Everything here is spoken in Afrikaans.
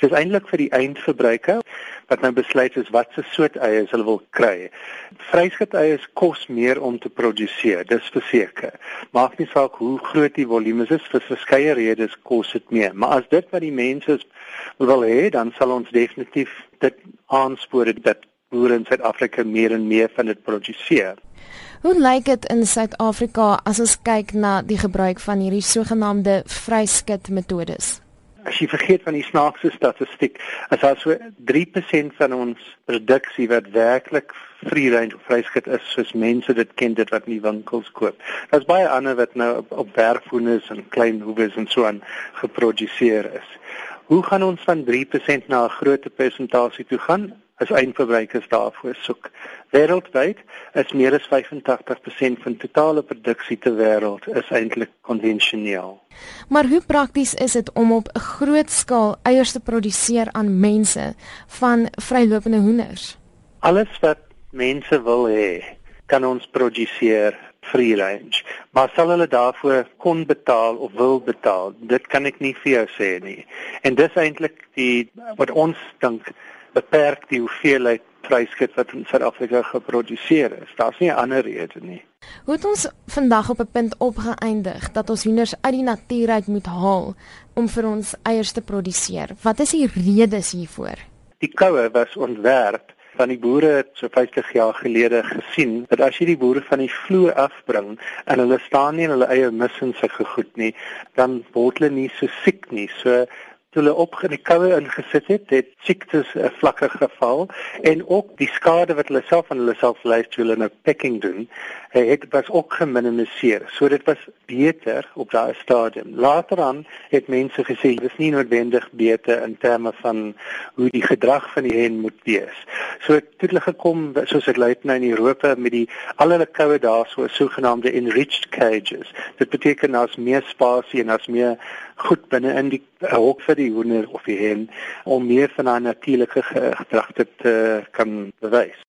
Dit is eintlik vir die eindverbruiker wat nou besluit is wat se soort eiers hulle wil kry. Vryskut eiers kos meer om te produseer, dis verseker. Maak nie saak hoe groot die volume is, vir verskeie redes kos dit meer. Maar as dit wat die mense wil hê, dan sal ons definitief dit aanspoor dat boere in Suid-Afrika meer en meer van dit produseer. Hoe lyk dit in Suid-Afrika as ons kyk na die gebruik van hierdie sogenaamde vryskut metodes? As jy vergeet van die snaakse statistiek, as daar so 3% van ons produksie wat werklik free range of vryskut is, soos mense dit ken dit wat in die winkels koop. Daar's baie ander wat nou op, op bergvoenes en klein hoeves en so aan geproduseer is. Hoe gaan ons van 3% na 'n groter persentasie toe gaan? As eindverbruikers daarvoor soek. Wêreldwyd is meer as 85% van totale produksie ter wêreld is eintlik konvensioneel. Maar hoe prakties is dit om op 'n groot skaal eiers te produseer aan mense van vrylopende hoenders? Alles wat mense wil hê, kan ons produseer free range. Maar sal hulle daarvoor kon betaal of wil betaal? Dit kan ek nie vir jou sê nie. En dis eintlik die wat ons dink beperk die hoeveelheid vryskut wat in Suid-Afrika geproduseer is. Daar's nie 'n ander rede nie. Hoe het ons vandag op 'n punt opgeëindig dat ons hoenders uit die natuur uit moet haal om vir ons eiers te produseer? Wat is die redes hiervoor? Die koue was ontwerp van die boere het so 50 jaar gelede gesien dat as jy die boere van die vloer afbring en hulle staan nie in hulle eie missings se gegoed nie, dan word hulle nie so siek nie. So toe hulle op die koue ingesit het, het siektes uh, vlakker geval en ook die skade wat hulle self aan hulle self lei toe hulle nou packing doen, uh, het was ook geminimaliseer. So dit was beter op daai stadium. Later aan het mense gesê dit is nie noodwendig beter in terme van hoe die gedrag van die hen moet wees. So toe hulle gekom soos dit lyk nou in Europa met die al hulle koue daar so sogenaamde enriched cages. Dit beteken daar's meer spasie en daar's meer goed binne in die hok vir die hoender of die hen om meer van haar natuurlike gedrag te kan bewys.